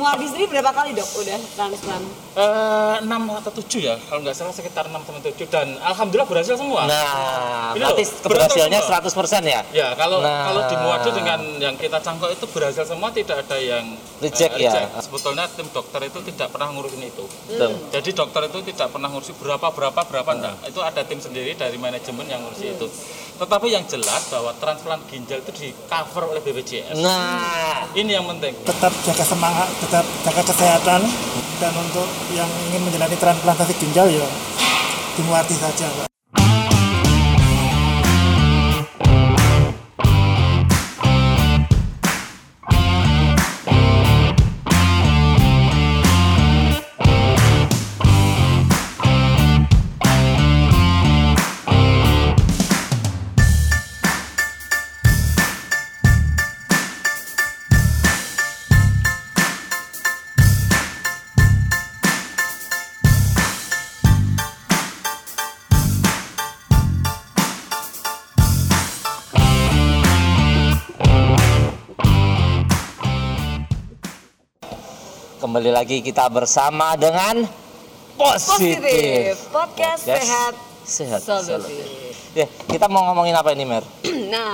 Muardi sendiri berapa kali dok udah transplant? Eh, 6 atau 7 ya, kalau nggak salah sekitar 6 sampai 7 dan alhamdulillah berhasil semua. Nah, Ini berarti loh, keberhasilannya beruntung 100% ya? Ya, kalau Nah. kalau di Muardi dengan yang kita cangkok itu berhasil semua, tidak ada yang Reject eh, ya? Sebetulnya tim dokter itu tidak pernah ngurusin itu. Betul. Jadi dokter itu tidak pernah ngurusi berapa berapa berapa enggak. Itu ada tim sendiri dari manajemen yang ngurusi itu. Tetapi yang jelas bahwa transplant ginjal itu di cover oleh BPJS. Nah, Ini yang penting. tetap jaga semangat, tetap jaga kesehatan dan untuk yang ingin menjalani transplantasi ginjal ya dimuati saja Pak. Kembali lagi kita bersama dengan positif. Positif, podcast sehat sehat solutif. Ya, kita mau ngomongin apa ini, Mer? Nah,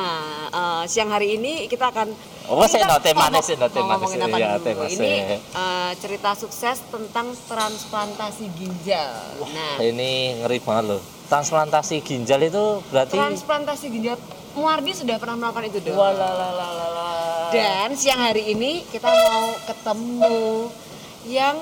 eh, siang hari ini kita akan Oh, saya no, temanya ngomong- sih, no, sih. apa Ya, tema Ini eh, cerita sukses tentang transplantasi ginjal. Nah, Ini ngeri banget loh. Transplantasi ginjal itu berarti transplantasi ginjal Muardi sudah pernah melakukan itu dong. Walalalala. Dan siang hari ini kita mau ketemu yang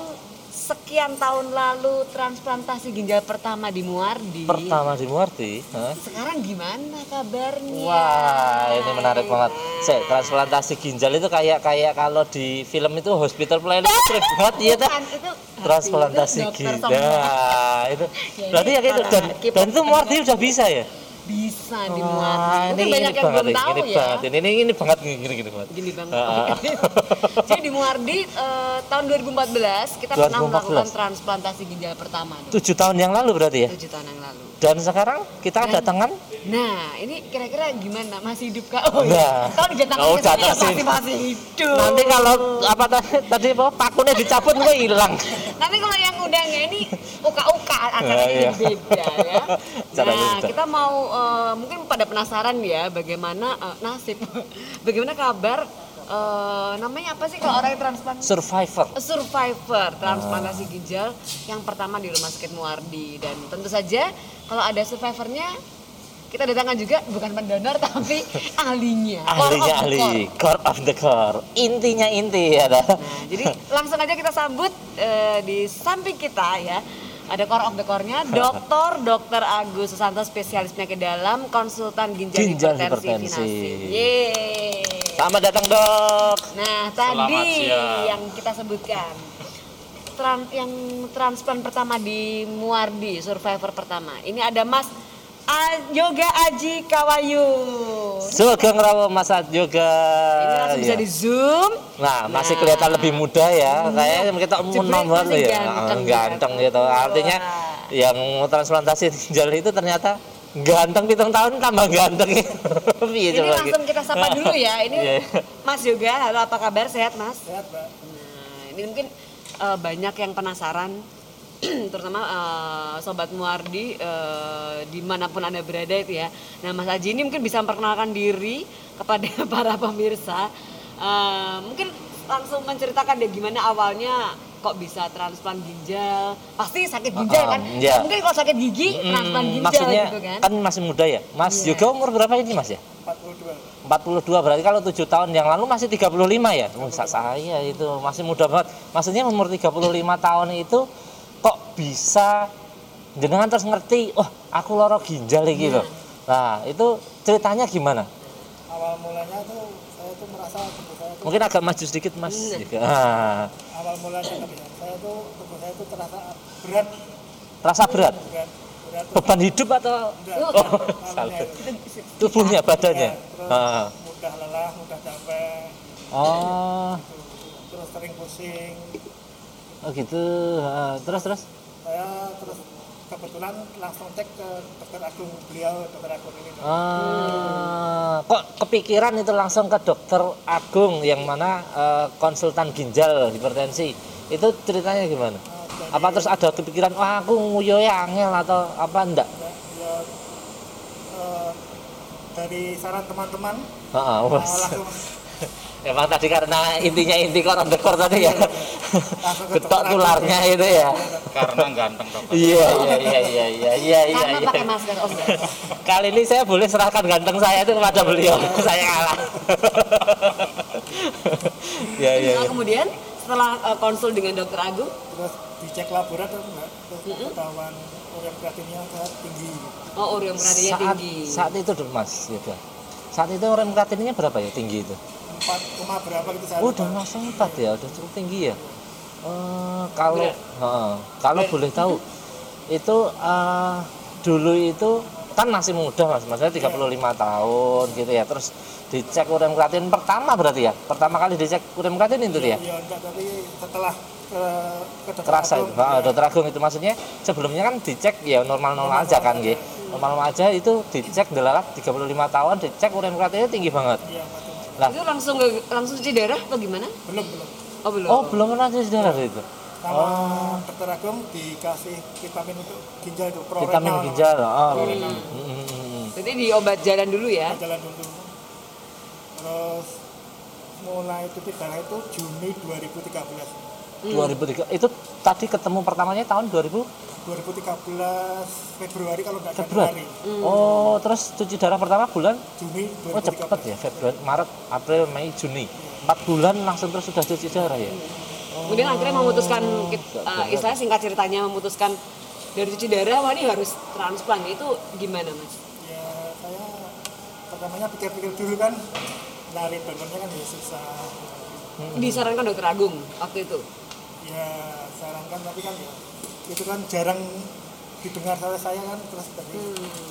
sekian tahun lalu transplantasi ginjal pertama di Muardi. pertama di Muarti, hah? Sekarang gimana kabarnya? Wah, ini menarik banget. Saya transplantasi ginjal itu kayak kayak kalau di film itu hospital planning trip banget ya tuh. Itu Transplantasi itu ginjal. itu Ya, berarti ya gitu para dan dan itu Muarti udah bisa ya? Bisa di Wah, Muardi. Mungkin banyak yang banget, belum tahu ini ya. banget. Ini, ini ini banget gini gini, banget. Gini banget. Ah. Jadi di Muardi eh, tahun 2014 kita pernah 2014. melakukan transplantasi ginjal pertama. Tujuh tahun yang lalu berarti ya? Tujuh tahun yang lalu. Dan sekarang kita Dan- datangan Nah, ini kira-kira gimana? Masih hidup kak? Oh Nah. Kalau Oh, pasti sini. masih hidup. nanti kalau apa tadi apa pakunya dicabut gue hilang. Nanti kalau yang udah nggak ini uka-uka acaranya Ah, iya. beda ya. Nah, kita mau eh, mungkin pada penasaran ya bagaimana eh, nasib, bagaimana kabar eh, namanya apa sih kalau orang yang transplant Survivor. survivor transplantasi ginjal yang pertama di Rumah Sakit Muardi dan tentu saja kalau ada survivornya kita datangkan juga bukan pendonor tapi ahlinya core Ahlinya the ahli, core. core of the core. Intinya inti ya. Nah, jadi langsung aja kita sambut eh, di samping kita ya. Ada core of the core-nya, Dr. Dr. Agus Susanto spesialis penyakit dalam, konsultan ginjal, Ginjal hipertensi, hipertensi. Yeay. Selamat datang dok. Nah, tadi yang kita sebutkan Tran- yang transplant pertama di Muardi, survivor pertama. Ini ada Mas Yoga Aji Kawayu. Sugeng Rawo Mas Yoga. Ini langsung bisa Ya. di zoom. Nah, masih Nah. kelihatan lebih muda ya. Kayaknya kita umur Jeblek nomor ya. ganteng ya. Ganteng gitu. Artinya Wah. yang transplantasi ginjal itu ternyata ganteng pitung tahun tambah ganteng. Piye Ini coba langsung kita sapa dulu ya. Ini Iya. Mas Yoga, halo apa kabar? Sehat Mas? Sehat, Pak. Nah, ini mungkin eh, banyak yang penasaran, terutama eh, sobat Muardi eh, di mana pun anda berada itu ya. Nah Mas Aji ini mungkin bisa memperkenalkan diri kepada para pemirsa. Eh, mungkin langsung menceritakan deh gimana awalnya kok bisa transplant ginjal. Pasti sakit ginjal Ah, kan? iya. Nggak Mungkin kalau sakit gigi Hmm, transplant ginjal maksudnya gitu kan? kan masih muda ya. Mas Iya. Yoga umur berapa ini Mas ya? 42. 42 berarti kalau 7 tahun yang lalu masih 35 ya? Oh, sa- saya itu masih muda banget. Maksudnya umur 35 tahun itu bisa jenengan terus ngerti, oh aku loro ginjal iki Iya. loh. Nah, itu ceritanya gimana? Awal mulanya tuh saya tuh merasa tubuh saya tuh Mungkin agak maju sedikit Mas. Iya. Gitu. Ah, awal mulanya saya tuh tubuh saya tuh terasa berat, rasa berat. berat, berat. Beban hidup atau Enggak, Oh, oh, salah. itu tubuhnya, badannya? terus Ah. mudah lelah, mudah capek, Oh, gitu. terus sering pusing. oh gitu. Ah, terus terus. Saya terus kebetulan langsung cek ke dokter agung beliau dokter agung ini Ah, kok kepikiran itu langsung ke dokter Agung yang mana eh, konsultan ginjal hipertensi itu ceritanya gimana? Apa terus ada kepikiran wah aku nguyo ya angel atau apa enggak? ya eh, dari saran teman-teman eh, wes. langsung Emang tadi karena intinya inti koran dekor tadi ya. langsung ke Getok tularnya itu ya. Karena ganteng dokter. Iya iya iya iya iya iya iya. Karena iya. pakai masker. Oh, enggak. Kali ini saya boleh serahkan ganteng saya itu kepada beliau. saya kalah. ya ya. Nah, ya. kemudian setelah eh, konsul dengan dokter Agung, terus dicek laboratorium enggak terus ketahuan urea kreatinnya sangat tinggi oh ureum proteinnya Saat tinggi. saat itu dulu Mas, gitu. Saat itu rem kreatinnya berapa ya tinggi itu? 4, koma berapa gitu saya Oh, udah langsung 4 ya, udah cukup tinggi ya. Eh, kalau heeh, kalau boleh tahu itu eh, dulu itu kan masih muda mas, maksudnya 35 tahun gitu ya. Terus dicek ureum kreatin pertama berarti ya, pertama kali dicek ureum kreatin itu dia. Iya enggak tapi setelah ke ke dokter Terasa agung, itu, ya, dokter Agung itu maksudnya sebelumnya kan dicek ya normal-normal aja kan gitu. Normal-normal aja itu dicek adalah 35 tahun dicek ureum kreatinnya tinggi banget. iya Lah, Itu langsung langsung cuci darah atau gimana? belum belum Oh belum. oh belum pernah cuci darah itu. sama dokter agung dikasih vitamin untuk ginjal itu Vitamin ginjal. Oh. Prorenal. Mm, mm, mm, mm. Berarti di obat jalan dulu ya. jalan dulu terus mulai cuci darah itu Juni 2013 2003 itu tadi ketemu pertamanya tahun 2000 2013 Februari kalau nggak Februari. Januari Oh, terus cuci darah pertama bulan Juni Oh, cepet ya Februari, Maret, April, Mei, Juni. 4 bulan langsung terus sudah cuci darah ya. Kemudian akhirnya memutuskan, uh, istilahnya singkat ceritanya memutuskan dari cuci darah, wah ini harus transplant. Itu gimana mas? ya saya pertamanya pikir-pikir dulu kan lari donornya kan ya susah Disarankan dokter Agung waktu itu. Ya sarankan tapi kan ya itu kan jarang didengar oleh saya kan terus tadi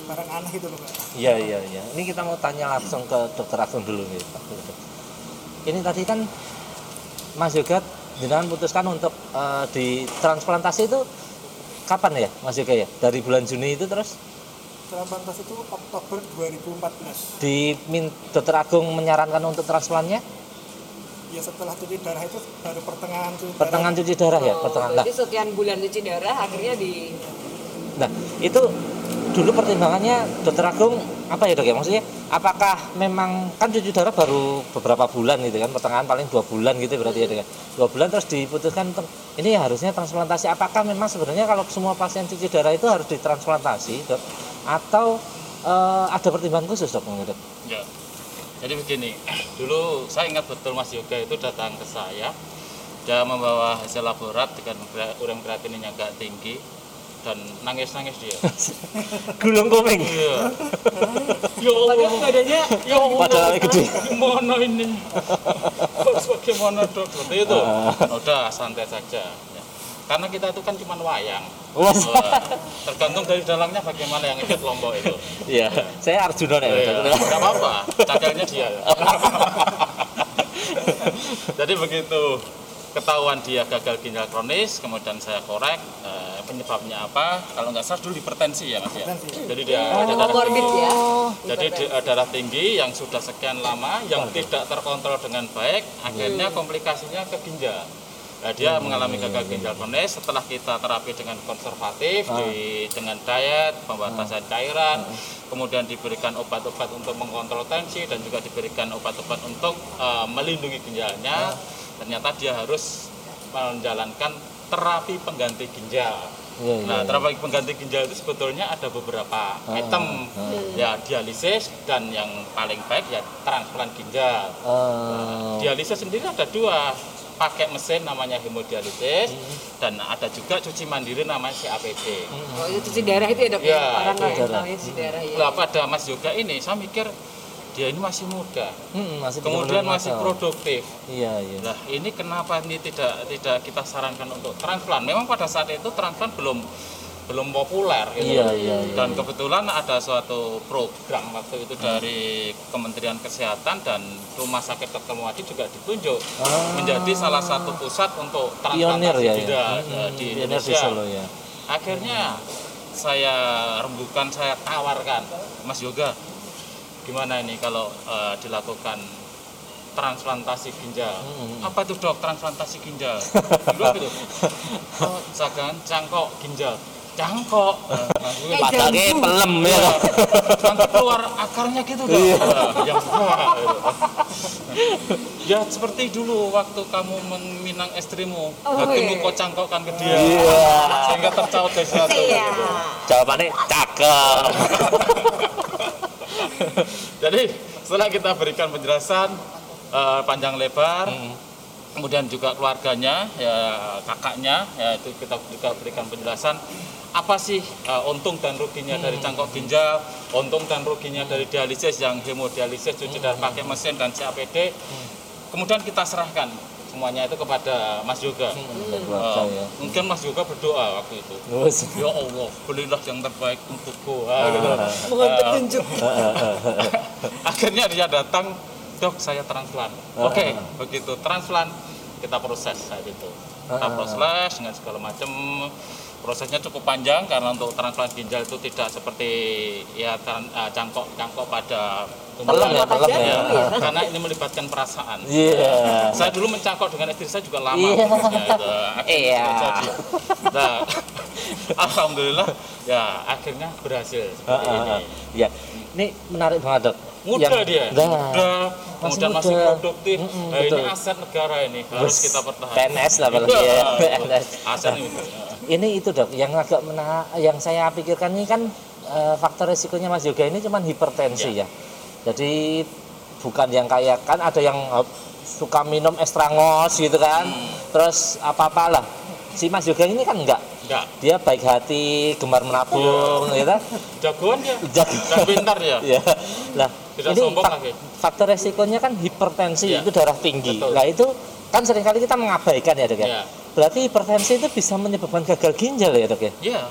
barang aneh gitu loh Pak. Iya, iya, iya. Ini kita mau tanya langsung ke dokter Agung dulu nih, Pak. Ini tadi kan Mas Yoga jenengan putuskan untuk eh, ditransplantasi itu kapan ya, Mas Yoga ya? Dari bulan Juni itu terus transplantasi itu Oktober 2014 di min- dokter Agung menyarankan untuk transplantnya ya setelah cuci darah itu baru pertengahan cuci darah. Pertengahan cuci darah ya, Oh, pertengahan. Nah, berarti sekian bulan cuci darah akhirnya di Nah, itu dulu pertimbangannya dokter Agung apa ya dok ya? Maksudnya apakah memang kan cuci darah baru beberapa bulan gitu kan pertengahan paling dua bulan gitu berarti ya dok ya? Dua bulan terus diputuskan untuk ini harusnya transplantasi. Apakah memang sebenarnya kalau semua pasien cuci darah itu harus ditransplantasi dok? Atau eh, ada pertimbangan khusus dok menurut dok? Ya. Jadi begini, dulu saya ingat betul Mas Yoga itu datang ke saya, dia membawa hasil laborat dengan ureum kreatininnya agak tinggi dan nangis-nangis dia. gulung komeng Iya. ya Allah, badannya ya Allah. Padahal gede. Gimana ini? Harus bagaimana dok? Seperti itu. Udah santai saja. Karena kita itu kan cuma wayang. Wah. Wah, tergantung dari dalangnya bagaimana yang ikut lombok itu. Iya, saya Arjuna ya. Iya, nggak apa-apa, cagalnya dia. Jadi begitu ketahuan dia gagal ginjal kronis, kemudian saya korek eh, penyebabnya apa? Kalau nggak salah dulu hipertensi ya mas ya. Hipertensi. Jadi dia ada darah tinggi. ya. Jadi di- eh, darah tinggi yang sudah sekian lama, yang tidak terkontrol dengan baik, akhirnya komplikasinya ke ginjal. Nah, dia mengalami gagal ginjal kronis setelah kita terapi dengan konservatif, di, dengan diet, pembatasan cairan, kemudian diberikan obat-obat untuk mengontrol tensi dan juga diberikan obat-obat untuk eh, melindungi ginjalnya. Ternyata dia harus menjalankan terapi pengganti ginjal. Iya, iya. Nah, terapi pengganti ginjal itu sebetulnya ada beberapa item, ya dialisis dan yang paling baik ya transplant ginjal. Eh, Dialisis sendiri ada dua, pakai mesin namanya hemodialisis dan ada juga cuci mandiri namanya CAPD. Oh, itu cuci darah itu ya dok? Iya, Orang cuci darah. tahu ya cuci darah ya. Lah pada Mas Yoga ini saya mikir dia ini masih muda, hmm, masih kemudian 35 masih produktif. Iya, iya. Nah ini kenapa ini tidak tidak kita sarankan untuk transplant? Memang pada saat itu transplant belum belum populer gitu. Iya, iya, iya. Dan kebetulan ada suatu program waktu itu dari Kementerian Kesehatan dan Rumah Sakit Dr. Muadi juga ditunjuk menjadi salah satu pusat untuk transplantasi ya, ginjal ya. eh, Hmm, di pionir di Indonesia. Solo ya. Akhirnya saya rembukan, saya tawarkan, Mas Yoga, gimana ini kalau eh, dilakukan transplantasi ginjal? Apa itu dok transplantasi ginjal? Dok itu, oh, cangkok ginjal, cangkok. Eh, Padahal jambu. pelem ya. nanti keluar akarnya gitu dong. yang gitu. ya seperti dulu waktu kamu meminang istrimu, Oh, hatimu iya. kau cangkokkan ke dia, Iya. sehingga tercaut dari. Iya. gitu. Jawabannya cakep. Jadi setelah kita berikan penjelasan eh, panjang lebar, kemudian juga keluarganya, ya kakaknya, ya itu kita juga berikan penjelasan apa sih eh, untung dan ruginya dari cangkok ginjal, untung dan ruginya dari dialisis yang hemodialisis, cuci darah pakai mesin dan CAPD. Kemudian kita serahkan semuanya itu kepada Mas Yoga. Keluarga, Eh, ya. mungkin Mas Yoga berdoa waktu itu. Ya Allah, belilah yang terbaik untukku. Ah, gitu. Mohon petunjuk. akhirnya dia datang dok saya transplant oke begitu transplant kita proses saat itu kita proses dengan segala macam prosesnya cukup panjang karena untuk transplant ginjal itu tidak seperti ya tran- eh, cangkok cangkok pada Pelem ya, ya. ya. karena ini melibatkan perasaan Iya. saya dulu mencangkok dengan istri saya juga lama Iya. prosesnya, gitu. Iya. Nah, alhamdulillah ya akhirnya berhasil seperti ini. Ya, ini menarik banget dok. Muda Yang- dia. Nah, muda masih muda. produktif Mm-mm, nah, ini aset negara ini harus kita pertahankan. PNS lah apalagi ya. PNS. aset ini Ini itu dok, yang agak mena yang saya pikirkan ini kan eh, faktor resikonya Mas Yoga ini cuman hipertensi ya. Jadi bukan yang kayak kan ada yang eh, suka minum estrangos gitu kan, terus apa apalah. Si Mas Yoga ini kan enggak, enggak dia baik hati, gemar menabung, gitu. jagoan dia Jago. dan pintar dia Ya. Lah, Tidak ini sombong fak- lagi. faktor resikonya kan hipertensi Iya. itu darah tinggi. Betul. Nah, itu kan sering kali kita mengabaikan ya, Dok ya. Iya. Berarti hipertensi itu bisa menyebabkan gagal ginjal ya, Dok ya. ya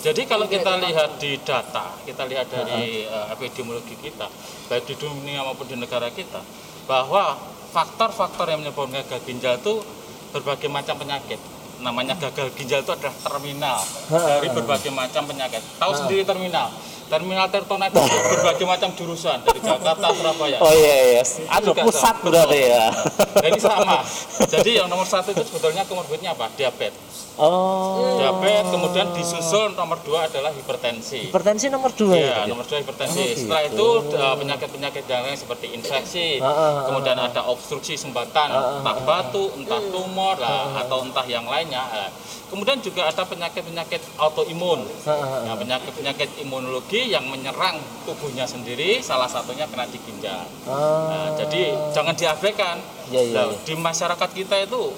jadi kalau kita lihat di data kita lihat dari eh, epidemiologi kita baik di dunia maupun di negara kita bahwa faktor-faktor yang menyebabkan gagal ginjal itu berbagai macam penyakit namanya gagal ginjal itu adalah terminal dari berbagai macam penyakit. Tahu sendiri terminal terminal tertona itu berbagai macam jurusan dari Jakarta Surabaya Oh iya, iya. Juga pusat berarti ya. Nah, ini sama. Jadi yang nomor satu itu sebetulnya komorbidnya apa? Diabetes. Oh. Diabetes, kemudian disusul nomor dua adalah hipertensi. Hipertensi nomor dua ya. Ya, nomor dua hipertensi. Oh, Setelah gitu. itu eh, penyakit-penyakit yang lain seperti infeksi, Ah, ah, ah, kemudian ada obstruksi sumbatan, entah batu, entah tumor, lah, atau entah yang lainnya. Eh, Kemudian juga ada penyakit-penyakit autoimun. Ah, ah, ah. Nah, penyakit-penyakit imunologi yang menyerang tubuhnya sendiri, salah satunya kena di ginjal. Ah. Nah, jadi jangan diabaikan. Nah, iya. Di masyarakat kita itu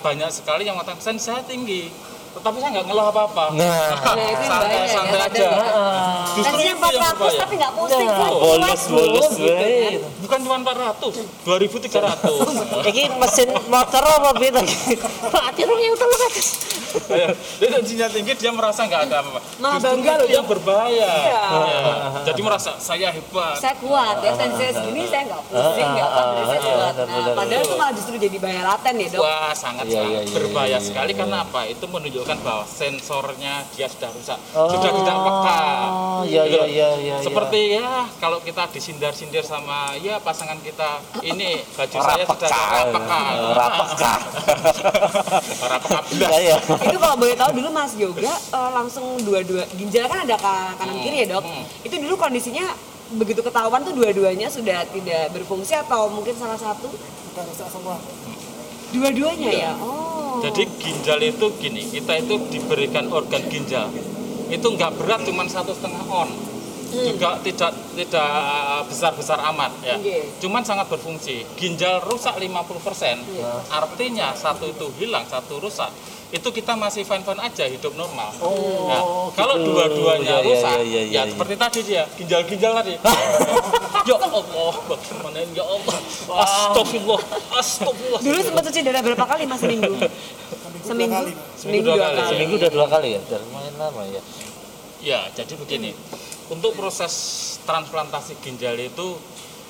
banyak sekali yang mengatakan "Sen, saya tinggi, tetapi saya nggak ngeluh apa-apa. Nah. Nah, itu yang santai bahaya ya, santai ada aja. ya. Justru itu yang 400 berbahaya. tapi nggak pusing. Nah, bolos, bolos, gitu kan. Bukan cuma 400, 2300. Iki mesin motor apa beda? Pak, tirung ya udah lepas. Ya, Dia tensinya tinggi, dia merasa nggak ada apa-apa. Justru bangga itu loh, yang berbahaya. Iya. Ya. Jadi merasa saya hebat. saya kuat ya tensi saya segini saya nggak pusing nggak apa Ah, saya ah, kuat benar, nah padahal itu malah justru jadi bahaya laten ya dok Wah, sangat Iya, iya, iya, berbahaya iya, sekali iya, karena iya. apa? Itu menunjukkan bahwa sensornya dia sudah rusak, Oh. sudah tidak peka. Iya, Gitu iya, loh. iya, iya. Seperti ya kalau kita disindar-sindir sama ya pasangan kita ini baju saya sudah peka. tidak peka. Ora peka. Ora peka belas. Iya. itu kalau boleh tahu dulu Mas Yoga eh, langsung dua-dua ginjal kan ada ka- kanan kiri ya dok itu dulu kondisinya begitu ketahuan tuh dua-duanya sudah tidak berfungsi atau mungkin salah satu Udah rusak semua. dua-duanya ya oh Jadi ginjal itu gini, kita itu diberikan organ ginjal itu nggak berat cuma satu setengah on, juga tidak tidak besar besar amat ya. Oke. Cuman sangat berfungsi. Ginjal rusak 50%, artinya satu itu hilang, satu rusak. Itu kita masih fine-fine aja hidup normal. Oh, Nah, kalau gitu. dua-duanya Iya, iya, rusak, iya, iya, ya iya. seperti tadi dia, ginjal-ginjal tadi. ya Allah, bagaimana ini? ya Allah. Astagfirullah, astagfirullah. dulu sempat cuci darah berapa kali Mas seminggu seminggu seminggu dua dua kali. kali Seminggu udah dua kali ya? Udah lumayan lama ya. Ya, jadi begini. Untuk proses transplantasi ginjal itu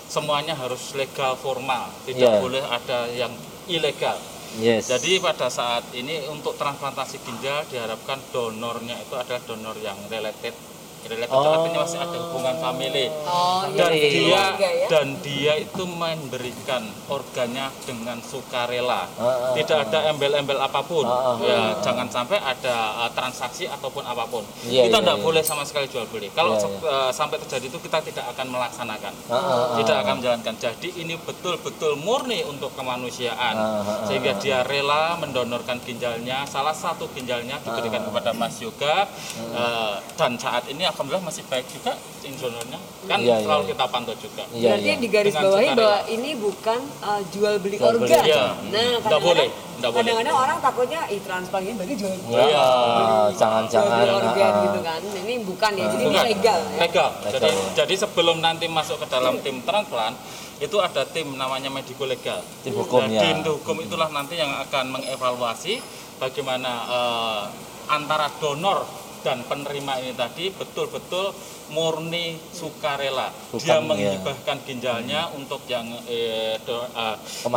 semuanya harus legal formal, tidak Ya. boleh ada yang ilegal. Yes. Jadi pada saat ini untuk transplantasi ginjal diharapkan donornya itu adalah donor yang related. Related itu Oh. artinya masih ada hubungan family. Oh, dan iya. dia Keluarga ya? dan dia itu memberikan organnya dengan sukarela. Ah, ah, Tidak ada embel-embel apa pun. Ah, ah. Ya, jangan sampai ada uh, transaksi ataupun apa pun. Iya, kita iya, tidak iya. boleh sama sekali jual beli. Kalau Iya, se- uh, sampai terjadi itu kita tidak akan melaksanakan. Ah, ah, ah. Tidak akan menjalankan. Jadi ini betul-betul murni untuk kemanusiaan. Ah, ah, ah, Sehingga dia rela mendonorkan ginjalnya. Salah satu ginjalnya diberikan kepada Mas Yoga. Uh, dan saat ini alhamdulillah masih baik juga donornya. Kan Iya, iya, selalu iya. kita pantau juga. Iya, Berarti iya. di garis bawahi bahwa ini bukan uh, jual beli Jual beli, organ. iya. Nah, Nggak kadang-kadang boleh, nggak boleh. kadang-kadang orang takutnya ih transplant ini berarti jual Ya, Iya. jangan-jangan. jual beli organ ah, gitu kan. Ini bukan ya. Jadi Bukan. ini legal ya. Legal. Legal, Jadi ya. jadi sebelum nanti masuk ke dalam tim transplant itu ada tim namanya medico legal. Tim hukum, Nah, ya. Tim hukum itulah nanti yang akan mengevaluasi bagaimana eh, antara donor dan penerima ini tadi betul-betul murni sukarela. Bukan, Dia ya. menghibahkan ginjalnya untuk yang eh, do, Kemanusiaan,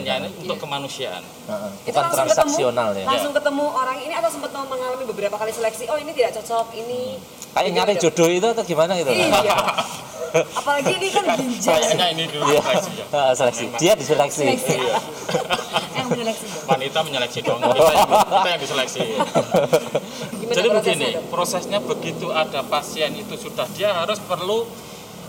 resipiennya ini kan? untuk kemanusiaan. ah, ah. Itu Bukan langsung transaksional ketemu, ya. Langsung ketemu orang ini atau sempat mengalami beberapa kali seleksi. Oh ini tidak cocok, ini. Kayak Gitu, nyari gitu. jodoh itu atau gimana gitu? Iya. Apalagi ini kan ginjal. Kayaknya ini dulu Iya. seleksinya. Ah, seleksi. Dia diseleksi. Seleksi. Iya. Yang menyeleksi. Wanita menyeleksi dong, kita yang, kita yang diseleksi. Gimana Jadi prosesnya, begini, Dok? prosesnya begitu ada pasien itu sudah dia harus perlu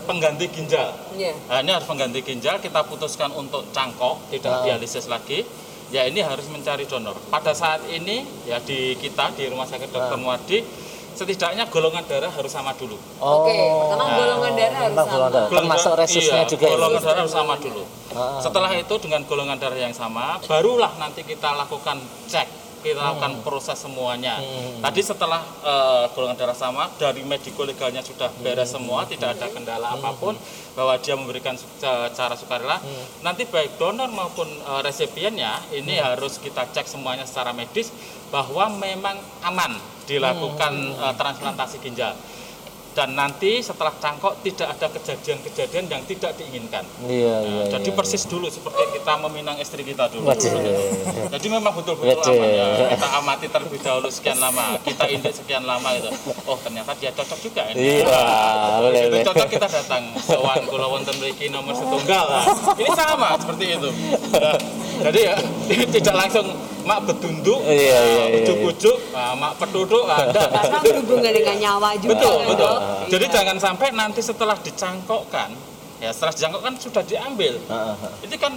pengganti ginjal. Iya. Nah, ini harus pengganti ginjal, kita putuskan untuk cangkok, tidak Ah. dialisis lagi. Ya ini harus mencari donor. Pada saat ini ya di kita di Rumah Sakit Dr. Ah. Muardi setidaknya golongan darah harus sama dulu. Oke, pertama Nah, golongan darah harus sama. golongan darah. Termasuk resusnya iya, juga ya? Golongan darah harus sama dulu. Ah. Setelah itu dengan golongan darah yang sama, barulah nanti kita lakukan cek, kita lakukan proses semuanya. Hmm. Tadi setelah eh, golongan darah sama, dari mediko legalnya sudah beres semua, tidak ada kendala apa pun, bahwa dia memberikan cara sukarela. Nanti baik donor maupun eh, resipiennya ini harus kita cek semuanya secara medis bahwa memang aman dilakukan eh, transplantasi ginjal. Dan nanti setelah cangkok tidak ada kejadian-kejadian yang tidak diinginkan. Iya, Nah, iya. jadi iya, persis dulu seperti kita meminang istri kita dulu. Waduh. Jadi memang betul-betul aman ya. Kita amati terlebih dahulu sekian lama, kita indek sekian lama itu. Oh ternyata dia cocok juga ini. Iya, boleh, Itu boleh. cocok kita datang sowan kula wonten mriki nomor setunggal. Nah, ini sama seperti itu. Nah, jadi ya tidak langsung mak betunduk, Iya, iya, iya, iya. ujuk-ujuk, nah, mak petuduk, nah, enggak. Karena berhubungan dengan nyawa juga. Betul, kan, betul. Jadi Iya. jangan sampai nanti setelah dicangkokkan, ya setelah dicangkokkan sudah diambil. Ah, ah, ah. Ini kan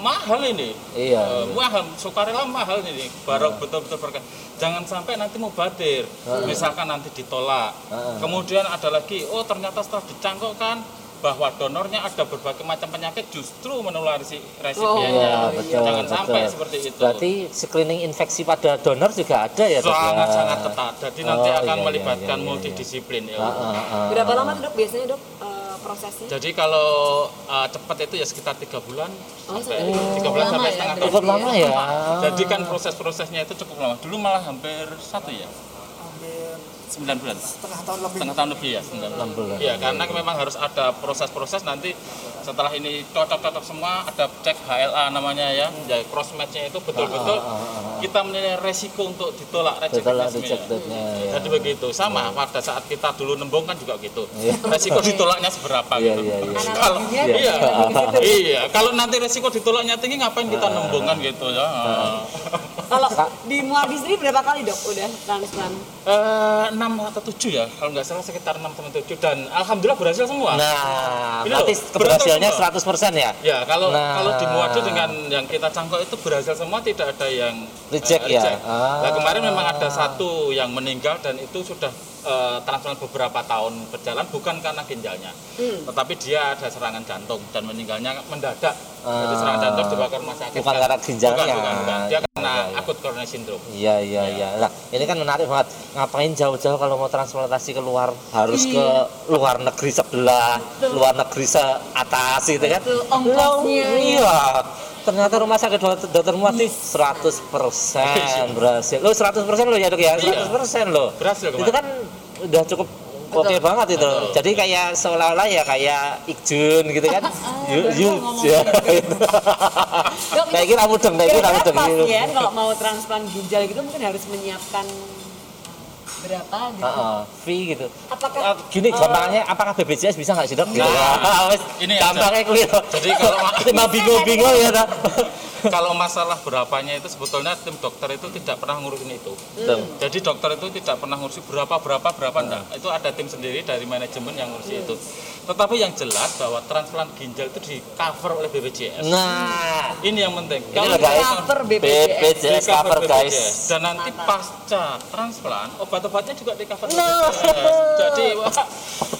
mahal ini. Iya, iya. mahal, sukarela mahal ini. Baru betul-betul berkah. Jangan sampai nanti mau batir. Misalkan nanti ditolak. Ah. Kemudian ada lagi, oh ternyata setelah dicangkokkan bahwa donornya ada berbagai macam penyakit justru menulari si Oh, resipiennya. Iya, betul. Jangan sampai betul. seperti itu. Berarti screening infeksi pada donor juga ada ya, Dok? ya? sangat sangat ketat. Jadi nanti Oh, akan iya, iya, melibatkan iya, iya. multidisiplin ya. Ah, ah, ah. Berapa lama tuh dok biasanya dok eh, prosesnya? Jadi kalau uh, cepat itu ya sekitar tiga bulan Oh, sampai sampai tiga bulan lama sampai ya, setengah tahun. Cukup lama ya. Jadi kan proses-prosesnya itu cukup lama. Dulu malah hampir satu ya, hampir sembilan bulan. setengah tahun lebih Setengah tahun lebih ya, sembilan bulan. Enam bulan. Iya, karena memang harus ada proses-proses nanti setelah ini cocok-cocok semua ada cek HLA namanya ya, ya cross match-nya itu betul-betul Ah, ah, ah, ah. kita menilai resiko untuk ditolak reject Betul lah resmi ya. ya. Jadi begitu sama pada saat kita dulu nembung kan juga gitu. Iya. Resiko ditolaknya seberapa Iya, gitu. iya, iya. Kalau Analoginya iya, begitu. iya, kalau nanti resiko ditolaknya tinggi ngapain kita nembung kan gitu ya. Kalau di Muardi sendiri berapa kali dok udah transplant? Eh, 6 atau 7 ya, kalau nggak salah sekitar 6 atau 7 dan alhamdulillah berhasil semua. Nah, Ini berarti loh, beruntung 100% ya? Ya, kalau Nah. kalau di Muardi dengan yang kita cangkok itu berhasil semua tidak ada yang Reject eh, ya? Ah. Nah, kemarin memang ada satu yang meninggal dan itu sudah eh, transplant beberapa tahun berjalan bukan karena ginjalnya. Hmm. Tetapi dia ada serangan jantung dan meninggalnya mendadak. Jadi Ah. serangan jantung dibawa ke rumah sakit. Bukan kan- karena ginjalnya. Bukan, bukan, bukan. Dia Iya, kena iya, iya. akut coronary syndrome. Iya iya iya. Lah, ini kan menarik banget. Ngapain jauh-jauh kalau mau transplantasi keluar harus ke luar negeri sebelah, luar negeri se atas gitu kan? Betul, ongkosnya. Iya. Ternyata rumah sakit dokter, dokter Muati 100% berhasil. Lo 100% lo ya dok ya? 100% lo. Berhasil Itu kan udah cukup oke banget itu. Jadi kayak seolah-olah ya kayak Ikjun gitu kan. Yuk, baru yuk. mau ngomong ya, gitu. Dok, Kayak itu kira mudeng, kayak kira kira-kira mudeng gitu. pasien kalau mau transplant ginjal gitu mungkin harus menyiapkan berapa gitu. Heeh, fee gitu. Apakah Ah, Gini eh, gampangnya apakah BPJS bisa nggak sih dok? Gitu. Nah, Wes, ini aja. gampangnya clear. Jadi kalau Timbang bingung-bingung ya Dok. kalau masalah berapanya itu sebetulnya tim dokter itu tidak pernah ngurusin itu. Betul. Jadi dokter itu tidak pernah ngurusi berapa berapa berapa enggak. Itu ada tim sendiri dari manajemen yang ngurusi itu. Tetapi yang jelas bahwa transplant ginjal itu di cover oleh BPJS. Nah, Ini yang penting. ini Kalau guys. cover BPJS. BPJS di cover guys. BPJS. Dan nanti pasca transplant obat-obatnya juga di cover Nah. BPJS. Jadi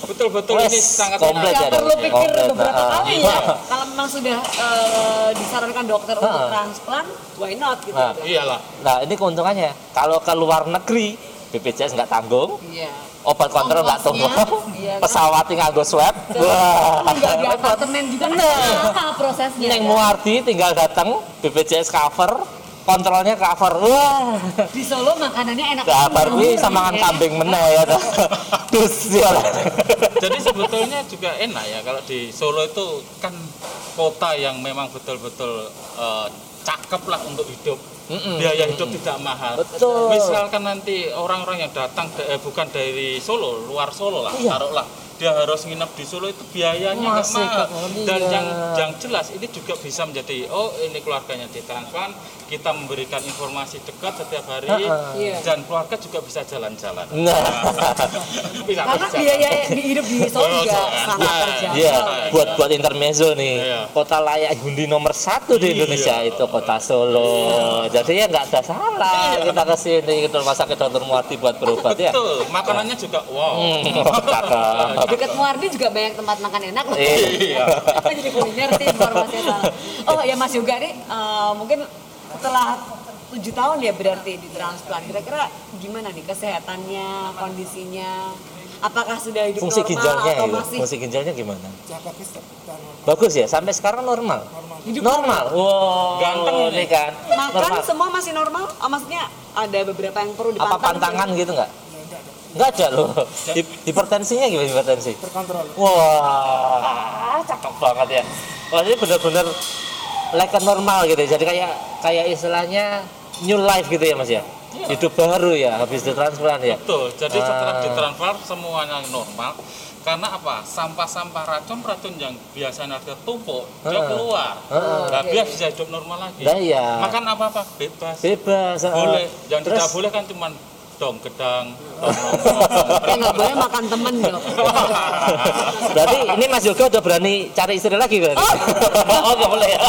betul-betul ini sangat komplit ya, perlu pikir Komplit, beberapa nah. kali ya. Kalau memang sudah eh, disarankan dokter untuk Heeh. transplant, why not gitu. Nah. Iyalah. Nah, ini keuntungannya. Kalau ke luar negeri, BPJS nggak tanggung, Iya. Obat kontrol nggak Ongkosnya, tanggung, iya kan? pesawat nganggo swab. Wah. Tinggal di apartemen juga kan mahal prosesnya. Neng ya. Muardi tinggal datang, BPJS cover, kontrolnya cover. Wah. Di Solo makanannya enak. Kabar kuwi banget, sama ya. kambing meneh ya. Dus ya. Jadi sebetulnya juga enak ya kalau di Solo itu kan kota yang memang betul-betul eh, cakep lah untuk hidup. Mm-mm. Biaya hidup tidak mahal. Betul. Misalkan nanti orang-orang yang datang da- eh, bukan dari Solo, luar Solo lah, Iya. taruhlah dia harus nginep di Solo itu biayanya nggak Masih mahal. kekali, Dan ya. yang yang jelas ini juga bisa menjadi oh ini keluarganya ditransfer, kita memberikan informasi dekat setiap hari Ha-ha. Iya. dan keluarga juga bisa jalan-jalan. Nah, Bisa Karena berjalan. biaya di hidup di Solo Oh, juga sangat Nah, terjangkau. Iya, Iya. buat buat intermezzo nih. Iya. Kota layak huni nomor satu di Iya. Indonesia itu kota Solo. Jadi ya nggak ada salah kita ke sini ke rumah sakit Dr. Muarti buat berobat ya. Betul, makanannya juga wow. Hmm, cakep. Dekat Muardi juga banyak tempat makan enak loh. Iya. Kita jadi kuliner sih informasinya salah. Oh ya Mas Yoga nih eh, mungkin setelah tujuh tahun ya berarti di transplant. Kira-kira gimana nih kesehatannya, kondisinya? Apakah sudah hidup Fungsi normal ginjalnya atau itu, masih fungsi ginjalnya gimana? Ya bagus normal. Ya, sampai sekarang normal. normal. hidup Normal. Wow, Ganteng ini kan. Makan Normal. semua masih normal? Oh, maksudnya ada beberapa yang perlu Apa dipantau? pantangan gitu nggak? Ya enggak ada. Nggak ada loh. Hi- Hipertensinya gimana hipertensi? Terkontrol. Wah, cakep banget ya. Wah, ini benar-benar like a normal gitu. ya. Jadi kayak kayak istilahnya new life gitu ya, Mas ya. Hidup baru ya habis ditransplant ya. Betul. Jadi setelah Ah. ditransfer semuanya normal. Karena apa? Sampah-sampah racun-racun yang biasanya tertumpuk dia Heeh. keluar. Heeh. Nah, Oke. biar bisa hidup normal lagi. Nah, iya. Makan apa-apa bebas. Bebas. ah. Boleh. Yang Terus tidak boleh kan cuma dong nongkrong. Eh nggak boleh makan temen dong. berarti ini Mas Yoga udah berani cari istri lagi berarti. Oh, nggak boleh ya.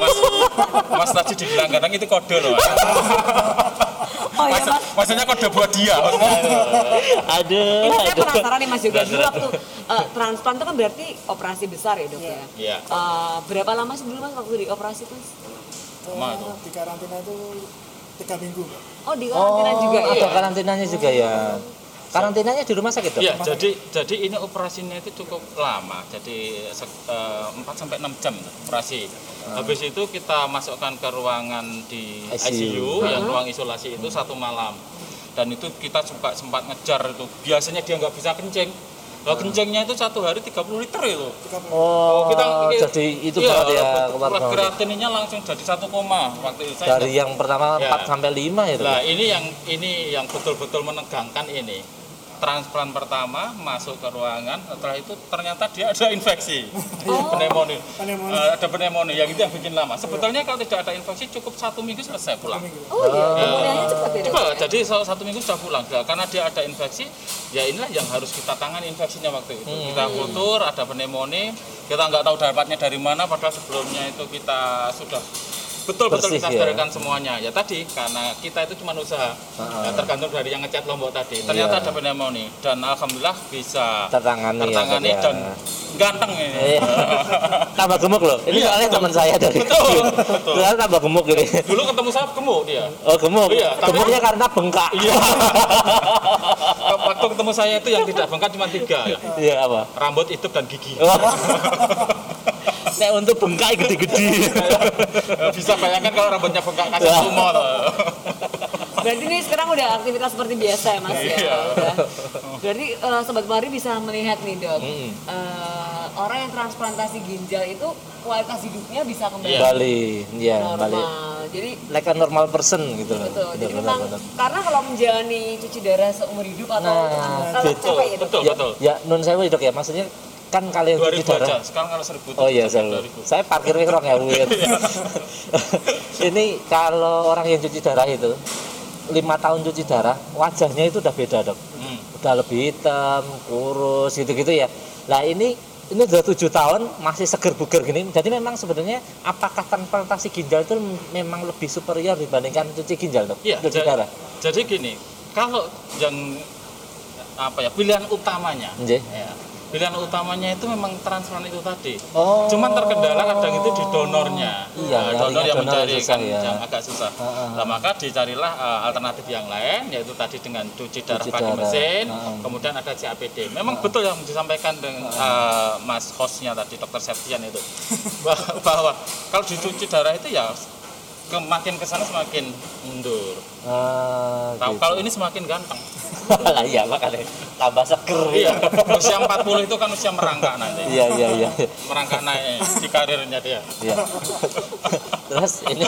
Mas, mas tadi dibilang kadang itu kode loh. Oh iya Mas, maksudnya kode buat dia. Aduh, Ini saya aduh. penasaran nih Mas Yoga. Dulu waktu eh, transplant itu kan berarti operasi besar ya dok ya? Iya. Eh, berapa lama sih dulu Mas waktu di operasi itu. Di karantina itu tiga minggu. Oh di karantina Oh, juga ya? ada karantinanya juga ya. Karantinanya di rumah sakit, Dok? Iya, jadi jadi ini operasinya itu cukup lama. Jadi eh, 4 sampai 6 jam operasi. Habis itu kita masukkan ke ruangan di ICU. ICU, yang ruang isolasi itu satu malam. Dan itu kita sempat sempat ngejar itu. Biasanya dia nggak bisa kencing. Kalau kencingnya itu satu hari 30 liter itu. Oh, kita jadi itu iya, banget ya keluar kreatininnya langsung jadi satu koma waktu itu saya Dari yang pertama Ya. 4 sampai 5 ya, Dok? Nah ini yang ini yang betul-betul menegangkan ini. Transplant pertama masuk ke ruangan, setelah itu ternyata dia ada infeksi, pneumonia. Pneumonia. Eh, ada pneumonia, yang itu yang bikin lama. Sebetulnya kalau tidak ada infeksi cukup satu minggu selesai pulang. Oh iya, pembuliannya cepat ya jadi so- satu minggu sudah pulang. Nah, karena dia ada infeksi, ya inilah yang harus kita tangani infeksinya waktu itu. Kita kultur, ada pneumonia, kita nggak tahu dapatnya dari mana, padahal sebelumnya itu kita sudah betul-betul Bersih, kita ya. sterilkan semuanya. Ya tadi karena kita itu cuma usaha, ya, tergantung dari yang ngecat lombok tadi. Ternyata Iya. ada pneumonia dan alhamdulillah bisa Tertangani ya, tertangani ya. dan ganteng ini. Iya. tambah gemuk loh. Ini Iya, soalnya teman saya dari Betul, betul. Tambah gemuk ini. Dulu ketemu saya gemuk dia. Oh, gemuk. Iya, tapi- Gemuknya karena bengkak. Iya. Waktu ketemu saya itu yang tidak bengkak cuma tiga, ya. Iya, apa? rambut, hidup dan gigi. Nek untuk bengkak gede-gede. Bisa bayangkan kalau rambutnya bengkak kasih tumor. Nek Berarti ini sekarang udah aktivitas seperti biasa ya mas ya. Iya. Berarti eh, sobat Mari bisa melihat nih dok, Mm. eh, orang yang transplantasi ginjal itu kualitas hidupnya bisa kembali Iya. Bali, ya normal. Bali. Jadi Like a normal person gitu loh. betul. Jadi Benar, memang benar. karena kalau menjalani cuci darah seumur hidup atau Nah, kalau betul, capek ya dok. betul Ya, betul ya nun saya dok ya, maksudnya kan 2000 cuci darah. sekarang kalau 1000 Oh iya, saya, 2000 saya parkir mikrong ya, Bu. Ini kalau orang yang cuci darah itu lima tahun cuci darah, wajahnya itu udah beda dok. Hmm. Udah lebih hitam, kurus gitu-gitu ya. Nah ini ini udah tujuh tahun masih seger buger gini. Jadi memang sebenarnya apakah transplantasi ginjal itu memang lebih superior dibandingkan cuci ginjal dok? Iya, cuci darah. jadi gini, kalau yang apa ya pilihan utamanya, ya, pilihan utamanya itu memang transplant itu tadi. Oh. Cuman terkendala kadang itu di donornya, Iya, Nah, donor yang donor mencari kan ya. yang agak susah. Heeh. Nah, maka dicarilah uh, alternatif yang lain, yaitu tadi dengan cuci darah Cuci pakai darah. mesin, Heeh. kemudian ada CAPD. Memang betul yang disampaikan dengan uh, Mas hostnya tadi, Dokter Septian itu, bahwa, bahwa kalau dicuci darah itu ya ke, makin ke sana semakin mundur. Ah, Tahu gitu. kalau ini semakin ganteng. Lah, iya makanya tambah seger. Iya, usia 40 itu kan usia merangkak nanti. Iya iya iya. Merangkak naik di karirnya dia. Iya. Terus ini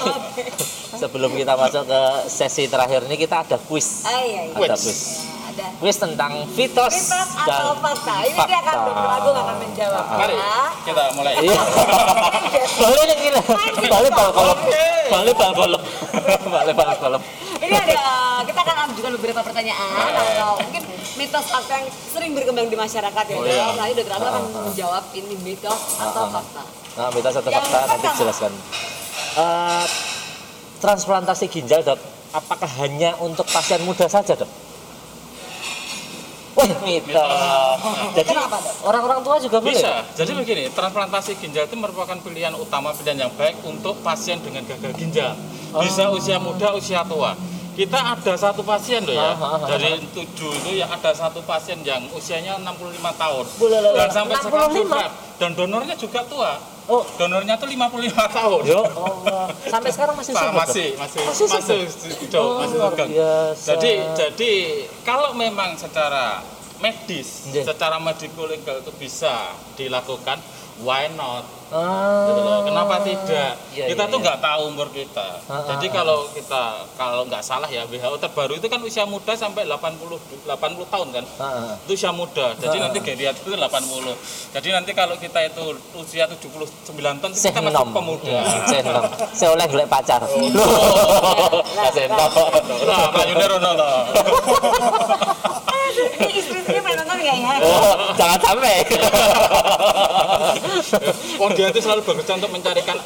sebelum kita masuk ke sesi terakhir ini kita ada quiz. Ah, iya, iya. Ada Quiz. Ada. Quiz tentang fitos, Mitos dan atau fakta? Ini dia akan Agung akan menjawab. Mari kita mulai. Iya. Boleh nih gila. Boleh bal kolom. Boleh bal kolom. Boleh bal kolom. Ini ada kita akan ajukan beberapa pertanyaan atau mungkin mitos fakta yang sering berkembang di masyarakat ya. Oh, iya. Nanti dokter Agung akan menjawab ini mitos atau Ah, ah. fakta. Nah, minta satu Yang fakta nanti jelaskan. Eh, transplantasi ginjal dok, apakah hanya untuk pasien muda saja dok? Mitos. Jadi Kenapa, Dok? orang-orang tua juga boleh? Bisa. Jadi begini, transplantasi ginjal itu merupakan pilihan utama pilihan yang baik untuk pasien dengan gagal ginjal. Bisa usia muda, usia tua. Kita ada satu pasien loh ya, Ah, ah, ah, dari tujuh itu ya ada satu pasien yang usianya 65 tahun. Boleh, boleh. Dan sampai sekarang 65? survive. Dan donornya juga tua. Oh, Donornya tuh 55 tahun. yo Allah. Sampai sekarang masih sibuk. Masih, masih, Masih masih, hidup, Oh, masih. Jadi, jadi kalau memang secara medis, Nggih. secara medical legal itu bisa dilakukan, why not? Ah, Gitu loh. Kenapa tidak? Iya, kita iya, tuh iya. nggak tahu umur kita. Ah, Jadi ah, kalau kita kalau nggak salah ya WHO terbaru itu kan usia muda sampai 80 80 tahun kan. Ah, ah. Itu usia muda. Jadi Ah, nanti geriat itu 80. Jadi nanti kalau kita itu usia 79 tahun kita masih pemuda. Hmm. Saya oleh golek pacar. Oh. Loh. Seh enom. Nah, Pak Yuda Rono toh. Ini istri-istri pernah nonton nggak ya? Oh, jangan sampai. Oh dia itu selalu bekerja untuk mencarikan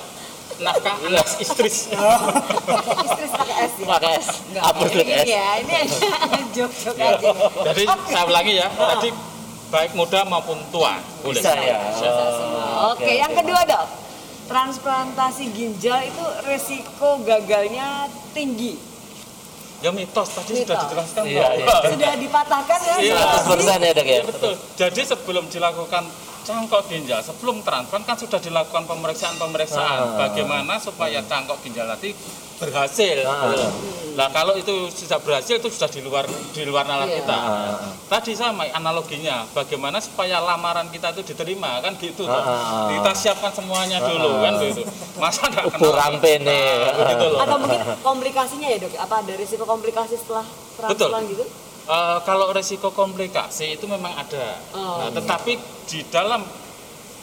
nafkah anak istri. Istri pakai S ya? Pakai. Enggak, Upload ini, es. ini ya, ini hanya jok-jok aja. Jadi saya ulangi ya, tadi baik muda maupun tua boleh. Bisa ya. Oh, Oke, yang kedua dok, transplantasi ginjal itu resiko gagalnya tinggi. Ya mitos tadi sudah Mitos. dijelaskan Iya, iya. Sudah dipatahkan ya? Iya. 100% ya dok ya. Iya, betul. Jadi sebelum dilakukan cangkok ginjal, sebelum transplant kan sudah dilakukan pemeriksaan-pemeriksaan Ah. bagaimana supaya cangkok ginjal tadi berhasil. Ah. gitu. Nah kalau itu sudah berhasil itu sudah di luar di luar nalar Iya. kita. Ah. Tadi sama analoginya, bagaimana supaya lamaran kita itu diterima kan gitu toh. Ah. Kita siapkan semuanya dulu kan gitu. Masa nggak Ukur rampene. Nah, begitu loh. Atau mungkin komplikasinya ya dok? Apa ada risiko komplikasi setelah Betul. transplant gitu? Eh, kalau resiko komplikasi itu memang ada. Oh. Nah, tetapi di dalam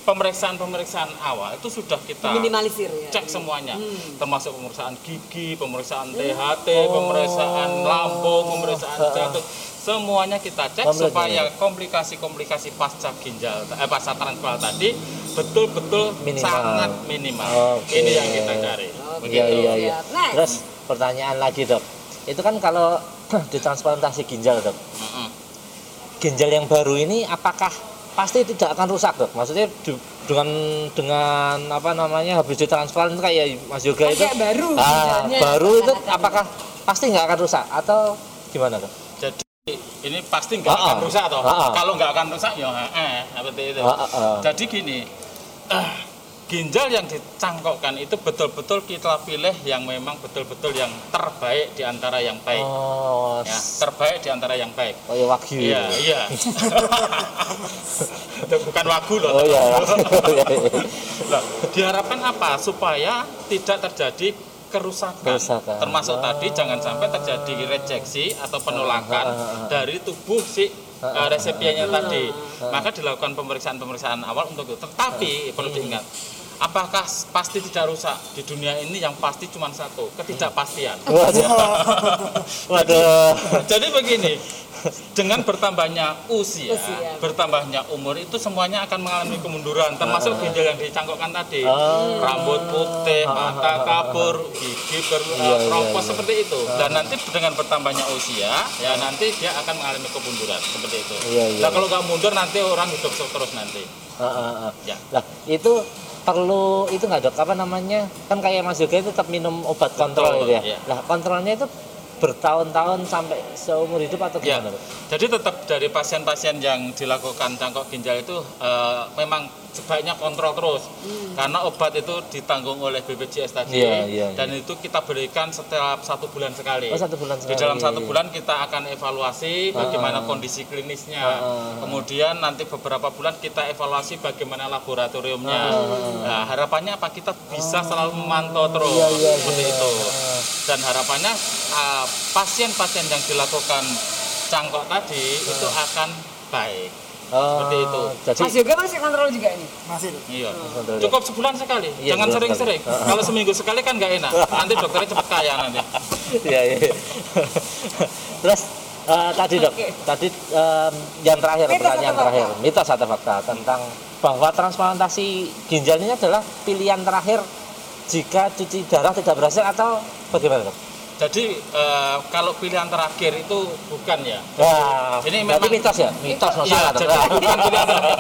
pemeriksaan-pemeriksaan awal itu sudah kita Minimalisir ya? cek semuanya, Hmm. termasuk pemeriksaan gigi, pemeriksaan THT, pemeriksaan lambung, pemeriksaan jantung, semuanya kita cek supaya komplikasi-komplikasi pasca ginjal, eh, pasca transplant tadi betul-betul Minimal. sangat minimal. Oke. Ini yang kita cari. Oke. Begitu. Iya iya iya. Siap. Next. Terus pertanyaan lagi dok, itu kan kalau ditransplantasi ginjal dok, Mm-mm. ginjal yang baru ini apakah pasti tidak akan rusak dok? Maksudnya du- dengan dengan apa namanya habis ditransplant kayak Mas Yoga itu, kayak baru ah, ginjalnya. baru itu Akan- apakah pasti nggak akan rusak atau gimana dok? Jadi ini pasti nggak Ah, akan ah. rusak toh. Ah. Kalau nggak akan rusak ya eh seperti itu. Jadi gini, ah, ginjal yang dicangkokkan itu betul-betul kita pilih yang memang betul-betul yang terbaik di antara yang baik. Oh, Ya, terbaik di antara yang baik. oh ya wagyu. Iya, iya. Itu bukan wagu loh. Oh iya. Lah, diharapkan apa? Supaya tidak terjadi kerusakan. Kerusakan. Termasuk Ah. tadi jangan sampai terjadi rejeksi atau penolakan Ah, ah, ah. dari tubuh si Ah, uh, resepiennya tadi. Ah. Maka dilakukan pemeriksaan-pemeriksaan awal untuk itu. Tetapi perlu diingat, apakah pasti tidak rusak? Di dunia ini yang pasti cuma satu, ketidakpastian. Waduh. Waduh. Jadi begini, dengan bertambahnya usia, Usia. bertambahnya umur itu semuanya akan mengalami kemunduran, termasuk ginjal yang dicangkokkan tadi, Ah. rambut putih, mata kabur, gigi ber- Iya, iya, keropos iya. seperti itu. Dan nanti dengan bertambahnya usia, ya nanti dia akan mengalami kemunduran seperti itu. Iya, iya. Nah kalau nggak mundur nanti orang hidup terus nanti. Ah, ah, ah. Ya. Lah, itu perlu itu nggak dok apa namanya kan kayak Mas Yoga itu tetap minum obat kontrol Betul, gitu ya. iya. Lah kontrolnya itu bertahun-tahun sampai seumur hidup atau Ya, gimana? Dok? jadi tetap dari pasien-pasien yang dilakukan cangkok ginjal itu eh, memang sebaiknya kontrol terus karena obat itu ditanggung oleh BPJS tadi Iya, iya, dan itu kita berikan setiap satu bulan sekali. Oh satu bulan Di sekali. dalam satu bulan kita akan evaluasi bagaimana Ah. kondisi klinisnya. Ah. Kemudian nanti beberapa bulan kita evaluasi bagaimana laboratoriumnya. Ah. Nah, harapannya apa kita bisa selalu memantau terus Iya, iya, seperti iya. itu. Ah. Dan harapannya pasien-pasien yang dilakukan cangkok tadi itu akan baik. Oh, Seperti itu. Jadi Mas Yoga masih kontrol juga ini? masih Iya. kontrol ya? Cukup sebulan sekali. Iya, Jangan sering-sering. Ah. Kalau seminggu sekali kan nggak enak. Nanti dokternya cepat kaya nanti. Iya, iya. Terus eh, tadi dok, Oke. tadi em, yang terakhir Mitos pertanyaan atau terakhir, mitos atau fakta tentang bahwa transplantasi ginjal ini adalah pilihan terakhir jika cuci darah tidak berhasil atau bagaimana dok? Jadi eh, kalau pilihan terakhir itu bukan ya. Wah, Ini memang- mitos ya, mitos no, Iya, salah dok. jadi bukan pilihan terakhir,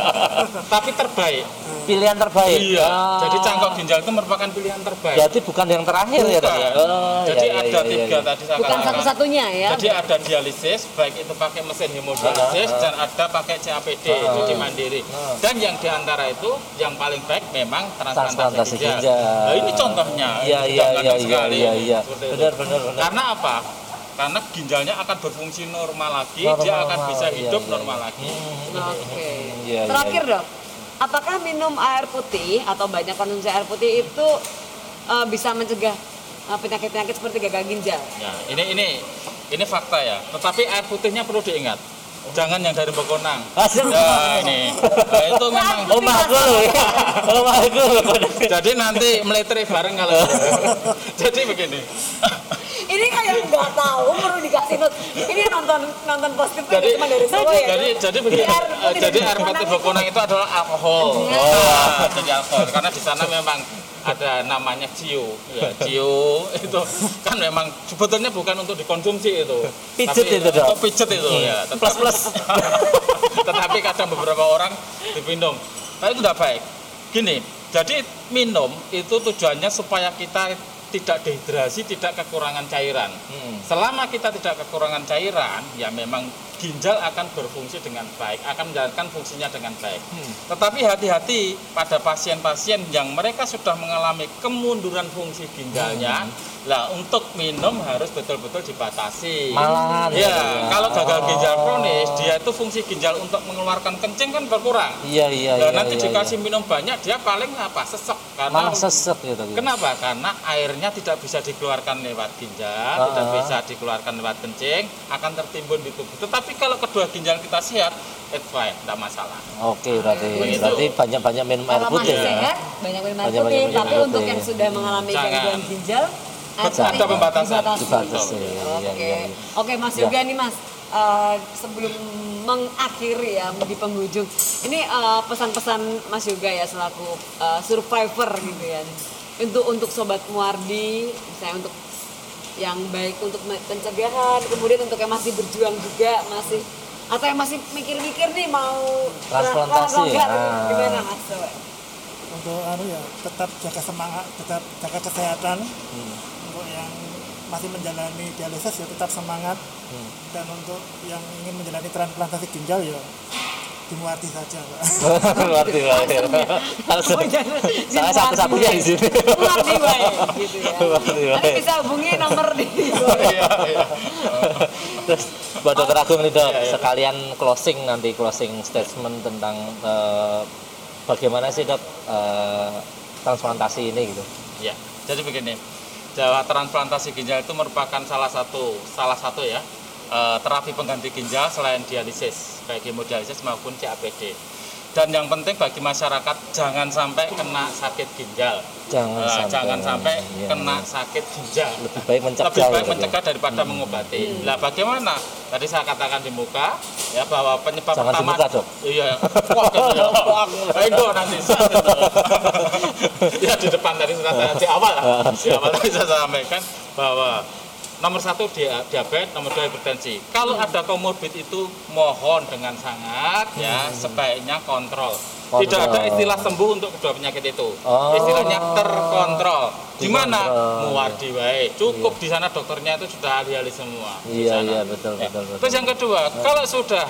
tapi terbaik. pilihan terbaik. Iya. Ah. Jadi cangkok ginjal itu merupakan pilihan terbaik. Berarti bukan yang terakhir ya dok ya? Bukan. Oh, Jadi iya, iya, ada iya, tiga iya. tadi saya Bukan satu-satunya ya? Jadi ada dialisis, baik itu pakai mesin hemodialisis Ah, ah. dan ada pakai CAPD, Ah, ah. cuci mandiri. Ah. Dan yang di antara itu yang paling baik memang transplantasi, Transplantasi ginjal. ginjal. Nah, ini contohnya. Iya, iya, iya, iya, iya, iya. Itu. Benar, benar, benar. Karena apa? Karena ginjalnya akan berfungsi normal lagi, Normal, dia akan bisa iya, hidup iya, normal iya. lagi. Oke. Iya, iya, Terakhir dok, apakah minum air putih atau banyak konsumsi air putih itu eh, bisa mencegah eh, penyakit-penyakit seperti gagal ginjal? Ya, ini ini ini fakta ya. Tetapi air putihnya perlu diingat. Jangan yang dari Bekonang. Ya, ini. Nah, itu memang Oh, aku loh. Oh, aku. Jadi nanti meletri bareng kalau Jadi begini. Ini kayak nggak tahu perlu dikasih not. Ini nonton nonton positif Jadi cuma dari Solo ya. jadi jadi begini. air eh, Jadi air putih Bekonang itu adalah alkohol. Nah, jadi alkohol karena di sana memang ada namanya cio, ya cio itu kan memang sebetulnya bukan untuk dikonsumsi itu, Pijet Tapi, itu, Dok. oh, pijet itu ya. Plus, plus. Tetapi kadang beberapa orang diminum, nah itu tidak baik. Gini, jadi minum itu tujuannya supaya kita tidak dehidrasi, tidak kekurangan cairan. Hmm. Selama kita tidak kekurangan cairan, ya memang ginjal akan berfungsi dengan baik, akan menjalankan fungsinya dengan baik. Hmm. Tetapi hati-hati pada pasien-pasien yang mereka sudah mengalami kemunduran fungsi ginjalnya, lah untuk minum harus betul-betul dibatasi. Malahan. Ya, ya. kalau gagal Oh. ginjal kronis, dia itu fungsi ginjal untuk mengeluarkan kencing kan berkurang. Iya, iya, Nah, iya. nanti iya, dikasih iya. minum banyak, dia paling apa? Sesek. Karena malah sesek gitu. Kenapa? Karena airnya tidak bisa dikeluarkan lewat ginjal, Ah, tidak ah. bisa dikeluarkan lewat kencing, akan tertimbun di tubuh. Tetapi kalau kedua ginjal kita sehat, it's fine, tidak masalah. Oke, berarti Begitu. berarti banyak-banyak minum air Kalau putih masih ya. sehat, banyak minum air putih. Tapi untuk putih. yang sudah mengalami gangguan ginjal, Ada pembatasan. Dibatasi. Betul. Iya, Oke, iya, iya. oke Mas Ya. Yoga nih Mas, Eh, sebelum mengakhiri ya di penghujung, ini eh, pesan-pesan Mas Yoga ya selaku eh, survivor gitu ya, untuk untuk sobat Muardi, misalnya untuk yang baik untuk pencegahan, kemudian untuk yang masih berjuang juga masih atau yang masih mikir-mikir nih mau Transplantasi, ah. gimana Mas? Untuk anu ya tetap jaga semangat tetap jaga kesehatan Hmm. Masih menjalani dialisis ya tetap semangat Hmm. dan untuk yang ingin menjalani transplantasi ginjal ya di Muardi saja Pak. Ngerti baik. Langsung. Saya satu-satunya di sini. Muardi wae gitu ya. Muardi wae. Nanti bisa hubungi nomor di Iya, iya. Terus buat dokter Agung nih dok, Iya, sekalian closing nanti closing statement tentang eh, bagaimana sih dok eh, transplantasi ini gitu. Ya, jadi begini, Jawa transplantasi ginjal itu merupakan salah satu salah satu ya eh, terapi pengganti ginjal selain dialisis, baik hemodialisis maupun CAPD. Dan yang penting bagi masyarakat jangan sampai kena sakit ginjal. Jangan Eh, sampai. jangan sampai Iya, kena iya. sakit ginjal. Lebih baik mencegah. lebih baik ya, Dok, ya? mencegah daripada mengobati. Nah, bagaimana? Tadi saya katakan di muka ya bahwa penyebab Jangan di utama muka, Dok. Iya. Wah, gitu ya. Wah, nanti. ya di depan tadi sudah di awal. Di awal tadi saya sampaikan bahwa nomor satu dia diabetes, nomor dua hipertensi. Kalau ada komorbid itu mohon dengan sangat ya sebaiknya kontrol. Tidak ada istilah sembuh untuk kedua penyakit itu. Oh. Istilahnya terkontrol. Di mana? Muardi wae. Cukup di sana dokternya itu sudah ahli-ahli semua. Iya iya betul Ya. betul betul. Terus yang kedua, kalau sudah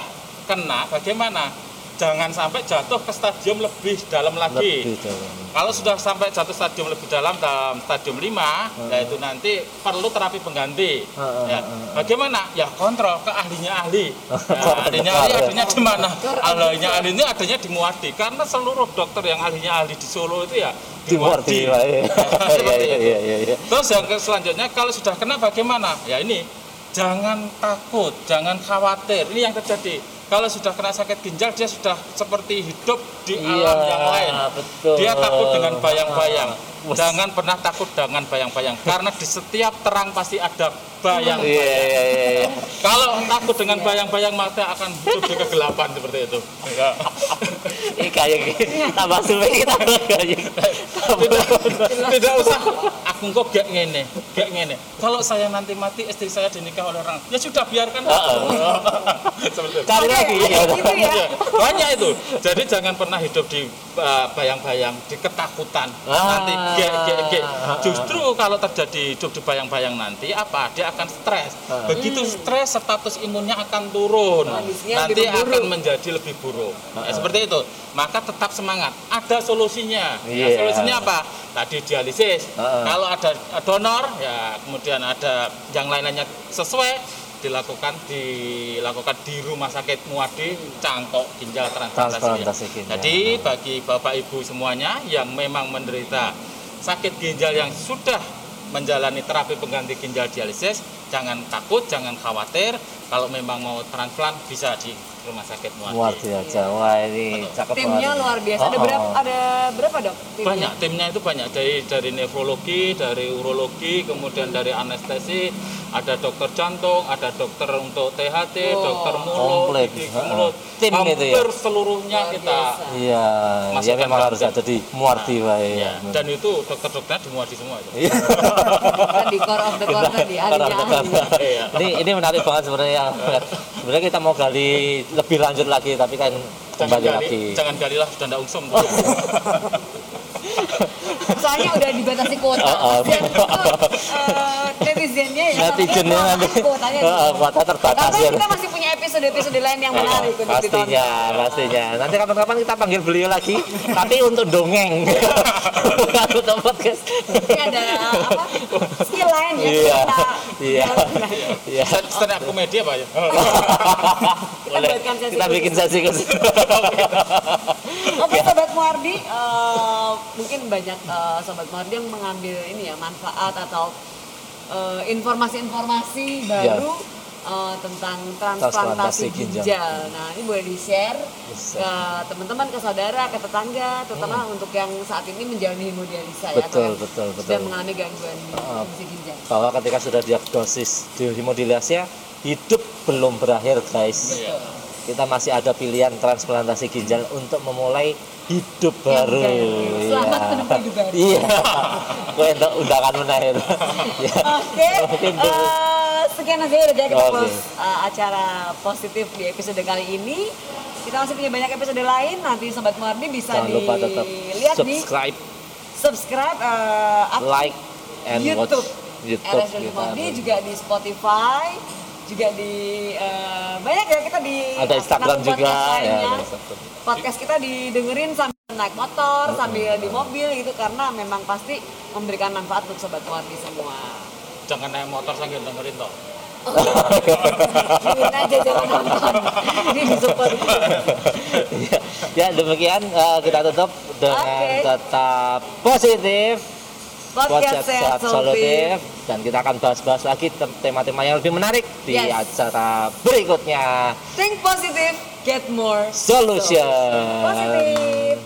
kena bagaimana? Jangan sampai jatuh ke stadium lebih dalam lagi. lebih dalam. Kalau sudah sampai jatuh stadium lebih dalam dalam stadium 5, yaitu nanti perlu terapi pengganti. Heeh, Ya. Bagaimana? Ya kontrol ke ahlinya ahli. Ya, ahlinya ahli adanya di mana? Ahlinya ahli ini adanya di Muardi karena seluruh dokter yang ahlinya ahli di Solo itu ya Di Muardi, Pak. Seperti itu. iya, iya, iya. Terus yang selanjutnya kalau sudah kena bagaimana? Ya ini jangan takut, jangan khawatir. Ini yang terjadi. Kalau sudah kena sakit ginjal dia sudah seperti hidup di Iya, alam yang lain. betul. Dia takut dengan bayang-bayang. Wes. Jangan pernah takut dengan bayang-bayang karena di setiap terang pasti ada Iya bayang-bayang. iya iya. iya. Kalau takut dengan bayang-bayang maka akan hidup di kegelapan seperti itu. Ini kayak gini. Tambah suwe kita kayak tidak, tidak usah aku kok gak ngene gak ngene kalau saya nanti mati istri saya dinikah oleh orang ya sudah biarkan Seperti itu. Cari lagi. Ya. gitu ya. Iya, banyak itu jadi jangan pernah hidup di bayang-bayang di ketakutan Ah. nanti gek gek gek justru kalau terjadi hidup di bayang-bayang nanti apa? Dia akan stres. Ah. begitu stres status imunnya akan turun. Nanti akan menjadi lebih buruk. Ya, seperti itu. Maka tetap semangat. Ada solusinya. Ya, Iya. solusinya apa? Tadi dialisis. Heeh. kalau ada donor ya kemudian ada yang lain-lainnya sesuai dilakukan dilakukan di rumah sakit Muadi Cangkok Ginjal Transplantasi. Ginjal. Jadi bagi Bapak Ibu semuanya yang memang menderita sakit ginjal yang sudah menjalani terapi pengganti ginjal dialisis, jangan takut, jangan khawatir. Kalau memang mau transplant bisa di rumah sakit Muadi. Muardi aja. Wah ini cakep Timnya banget. luar biasa. Ada Oh, berapa? oh. Ada berapa dok? Timnya? banyak timnya itu banyak dari dari nefrologi dari urologi kemudian dari anestesi ada dokter jantung ada dokter untuk THT Wow. dokter mulut gigi mulut Tim hampir gitu ya? seluruhnya Luar kita. Iya, ya Masukkan memang harus ada di Muardi Nah, wae. ya. dan itu dokter-dokternya dimuati semua itu Iya. Tadi core of the core tadi. Core of the ahlinya core. ahli. Iya. ini ini menarik banget sebenarnya. Sebenarnya kita mau gali lebih lanjut lagi, tapi kan jangan kembali gali lagi. jangan galilah sudah ndak usum Soalnya udah dibatasi kuota. Dan itu, eh, netizennya ya. Netizennya nanti kuotanya gitu. kuota terbatas Tapi ya. kita masih punya episode-episode lain yang menarik untuk pastinya, ditonton. pastinya. Nanti kapan-kapan kita panggil beliau lagi, tapi untuk dongeng. Bukan untuk podcast. Ini ada apa? Skill lain ya. Iya, Kita iya, iya. stand up komedi apa ya Boleh. Kita bikin sesi khusus. Oke sobat Muardi, eh, mungkin banyak eh, sobat Muardi yang mengambil ini ya manfaat atau eh, informasi-informasi baru eh, tentang transplantasi Transplantasi ginjal. ginjal. Nah ini boleh di share Bisa. ke teman-teman, ke saudara, ke tetangga, terutama untuk yang saat ini menjalani hemodialisa ya, Hmm. Betul, yang betul, sudah betul. mengalami gangguan Ah. fungsi ginjal. Bahwa ketika sudah diagnosis di hemodialisis, hidup belum berakhir, guys. Iya. Kita masih ada pilihan transplantasi ginjal untuk memulai hidup baru. baru. Selamat menempuh hidup baru. Iya. Gue untuk undangan menaik. Ya. Oke, Mungkin. Sekian aja jadi kita Oke. close eh, acara positif di episode kali ini. Kita masih punya banyak episode lain. Nanti sobat Muardi bisa Jangan lupa tetap dilihat di subscribe, subscribe, eh, up- like, and YouTube. watch YouTube RS kita. Muardi juga di Spotify, juga di eh, banyak ya kita di ada Instagram juga podcast ya lainnya. ada Instagram. podcast kita didengerin sambil naik motor sambil di mobil gitu karena memang pasti memberikan manfaat untuk sobat Wardi semua Jangan naik motor sambil dengerin toh. Dengerin aja jangan nonton ini disupport. Ya, ya demikian eh, kita tutup dengan Oke. tetap positif. Podcast sehat solutif dan kita akan bahas-bahas lagi tem- tema-tema yang lebih menarik di Yes. acara berikutnya. Think positive get more solution positif